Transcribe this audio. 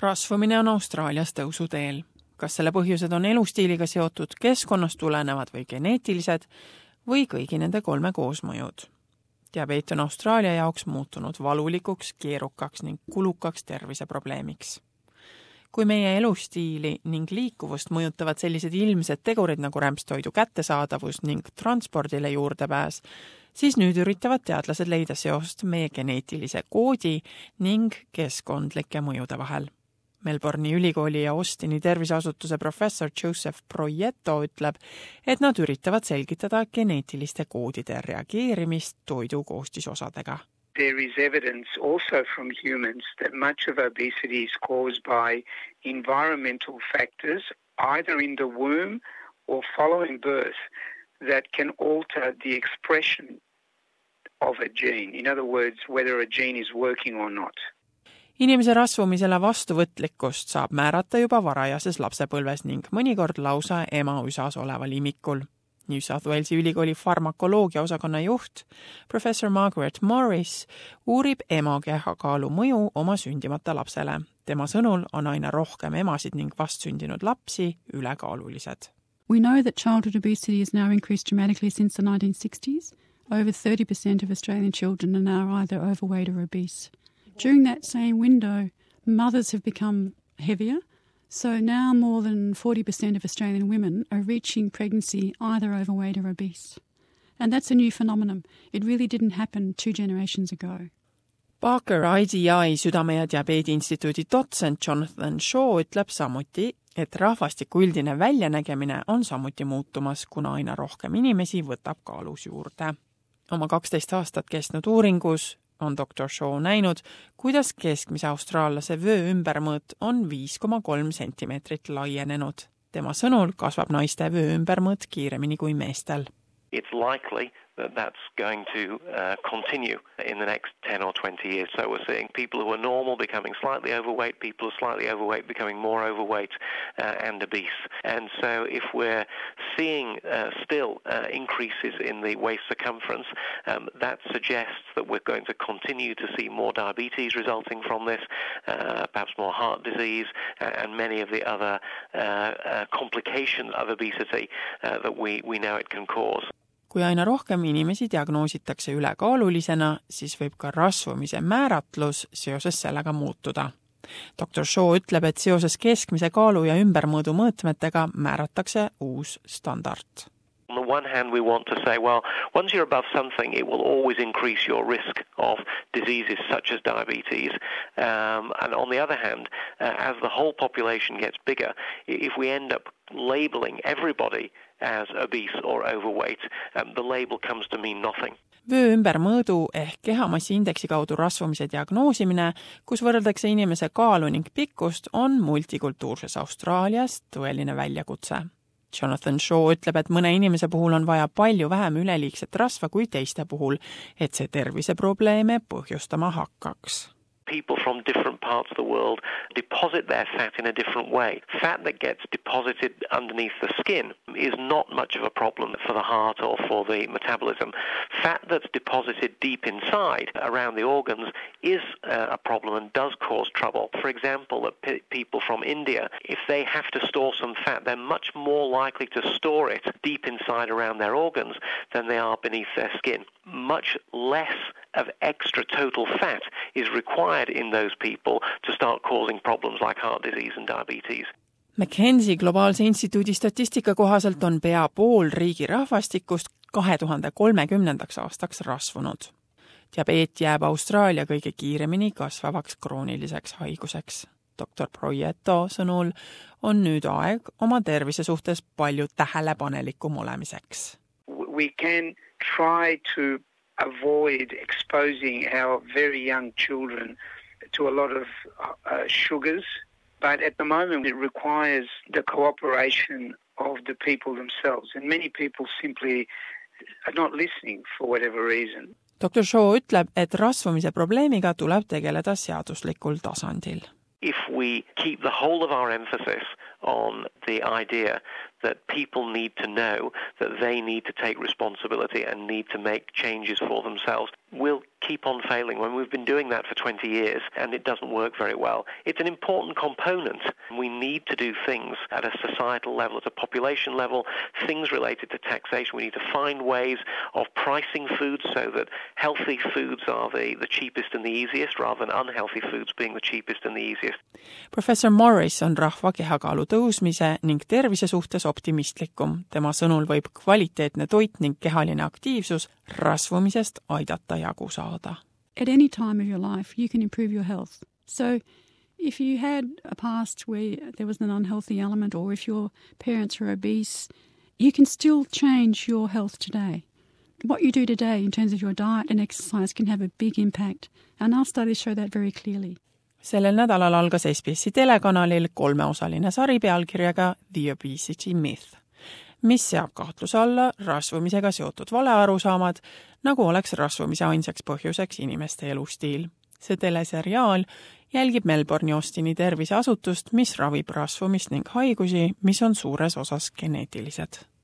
rasvumine on Austraalias tõusuteel. kas selle põhjused on elustiiliga seotud, keskkonnast tulenevad või geneetilised või kõigi nende kolme koosmõjud? diabeet on Austraalia jaoks muutunud valulikuks, keerukaks ning kulukaks terviseprobleemiks. kui meie elustiili ning liikuvust mõjutavad sellised ilmsed tegurid nagu rämpstoidu kättesaadavus ning transpordile juurdepääs, siis nüüd üritavad teadlased leida seost meie geneetilise koodi ning keskkondlike mõjude vahel Melbourne'i ülikooli ja Austini terviseasutuse professor Joseph Proietto ütleb, et nad üritavad selgitada geneetiliste koodide reageerimist toidu koostisosadega. There is evidence also from humans that much of obesity is caused by environmental factors either in the womb or following birth that can alter the expression of a gene. In other words, whether a gene is working or not inimese rasvumisele vastuvõtlikkust saab määrata juba varajases lapsepõlves ning mõnikord lausa ema üsas oleval imikul. New South Walesi ülikooli farmakoloogia osakonna juht professor Margaret Morris uurib ema kehakaalu mõju oma sündimata lapsele. tema sõnul on aina rohkem emasid ning vastsündinud lapsi ülekaalulised. We know that childhood obesity has now increased dramatically since the 1960s. Over 30% of Australian children are now either overweight or obese. During that same window, mothers have become heavier. So now more than 40% of Australian women are reaching pregnancy either overweight or obese. And that's a new phenomenon. It really didn't happen two generations ago. Parker IDI südame ja diabeedi instituudi dotsent Jonathan Shaw ütleb samuti, et rahvastiku üldine väljanägemine on samuti muutumas, kuna aina rohkem inimesi võtab kaalus juurde. oma kaksteist aastat kestnud uuringus on doktor Shaw näinud, kuidas keskmise austraallase vöö ümbermõõt on viis koma kolm sentimeetrit laienenud. tema sõnul kasvab naiste vöö ümbermõõt kiiremini kui meestel. It's likely that that's going to uh, continue in the next 10 or 20 years. So we're seeing people who are normal becoming slightly overweight, people who are slightly overweight becoming more overweight uh, and obese. And so if we're seeing uh, still uh, increases in the waist circumference, um, that suggests that we're going to continue to see more diabetes resulting from this, uh, perhaps more heart disease, and many of the other uh, complications of obesity that we, we know it can cause. Kui aina rohkem inimesi diagnoositakse ülekaalulisena, siis võib ka rasvumise määratlus seoses sellega muutuda. doktor Shaw ütleb, et seoses keskmise kaalu ja ümbermõõdu mõõtmetega määratakse uus standard one hand, we want to say, well, once you're above something, it will always increase your risk of diseases such as diabetes. Um, and on the other hand, uh, as the whole population gets bigger, if we end up labeling everybody as obese or overweight, um, the label comes to mean nothing vöö ümbermõõdu ehk kehamassi indeksi kaudu rasvumise diagnoosimine, kus võrreldakse inimese kaalu ning pikkust, on multikultuurses Austraalias tõeline väljakutse. Jonathan Shaw ütleb, et mõne inimese puhul on vaja palju vähem üleliigset rasva kui teiste puhul, et see terviseprobleeme põhjustama hakkaks people from different parts of the world deposit their fat in a different way. Fat that gets deposited underneath the skin is not much of a problem for the heart or for the metabolism. Fat that's deposited deep inside around the organs is uh, a problem and does cause trouble. For example, p- people from India, if they have to store some fat, they're much more likely to store it deep inside around their organs than they are beneath their skin. Much less of extra total fat is required in those people to start causing problems like heart disease and diabetes. McKenzie Globaalse Instituudi statistika kohaselt on pea pool riigi rahvastikust kahe tuhande kolmekümnendaks aastaks rasvunud. diabeet jääb Austraalia kõige kiiremini kasvavaks krooniliseks haiguseks. doktor Proieto sõnul on nüüd aeg oma tervise suhtes palju tähelepanelikum olemiseks. We can try to avoid exposing our very young children to a lot of uh, sugars. But at the moment, it requires the cooperation of the people themselves. And many people simply are not listening for whatever reason. doktor Shaw ütleb, et rasvumise probleemiga tuleb tegeleda seaduslikul tasandil. If we keep the whole of our emphasis on the idea that people need to know that they need to take responsibility and need to make changes for themselves will keep on failing when we've been doing that for 20 years and it doesn't work very well. It's an important component. We need to do things at a societal level, at a population level, things related to taxation. We need to find ways of pricing foods so that healthy foods are the, the cheapest and the easiest rather than unhealthy foods being the cheapest and the easiest. professor Morris on rahva kehakaalu tõusmise ning tervise suhtes optimistlikum. tema sõnul võib kvaliteetne toit ning kehaline aktiivsus rasvumisest aidata jagu saada. At any time of your life, you can improve your health. So, if you had a past where there was an unhealthy element, or if your parents were obese, you can still change your health today. What you do today in terms of your diet and exercise can have a big impact, and our studies show that very clearly. Sellel nädalal algas SBS-i telekanalil kolmeosaline sari pealkirjaga The Obesity Myth mis seab kahtluse alla rasvumisega seotud valearusaamad, nagu oleks rasvumise ainsaks põhjuseks inimeste elustiil. see teleseriaal jälgib Melbourne'i Austini terviseasutust, mis ravib rasvumist ning haigusi, mis on suures osas geneetilised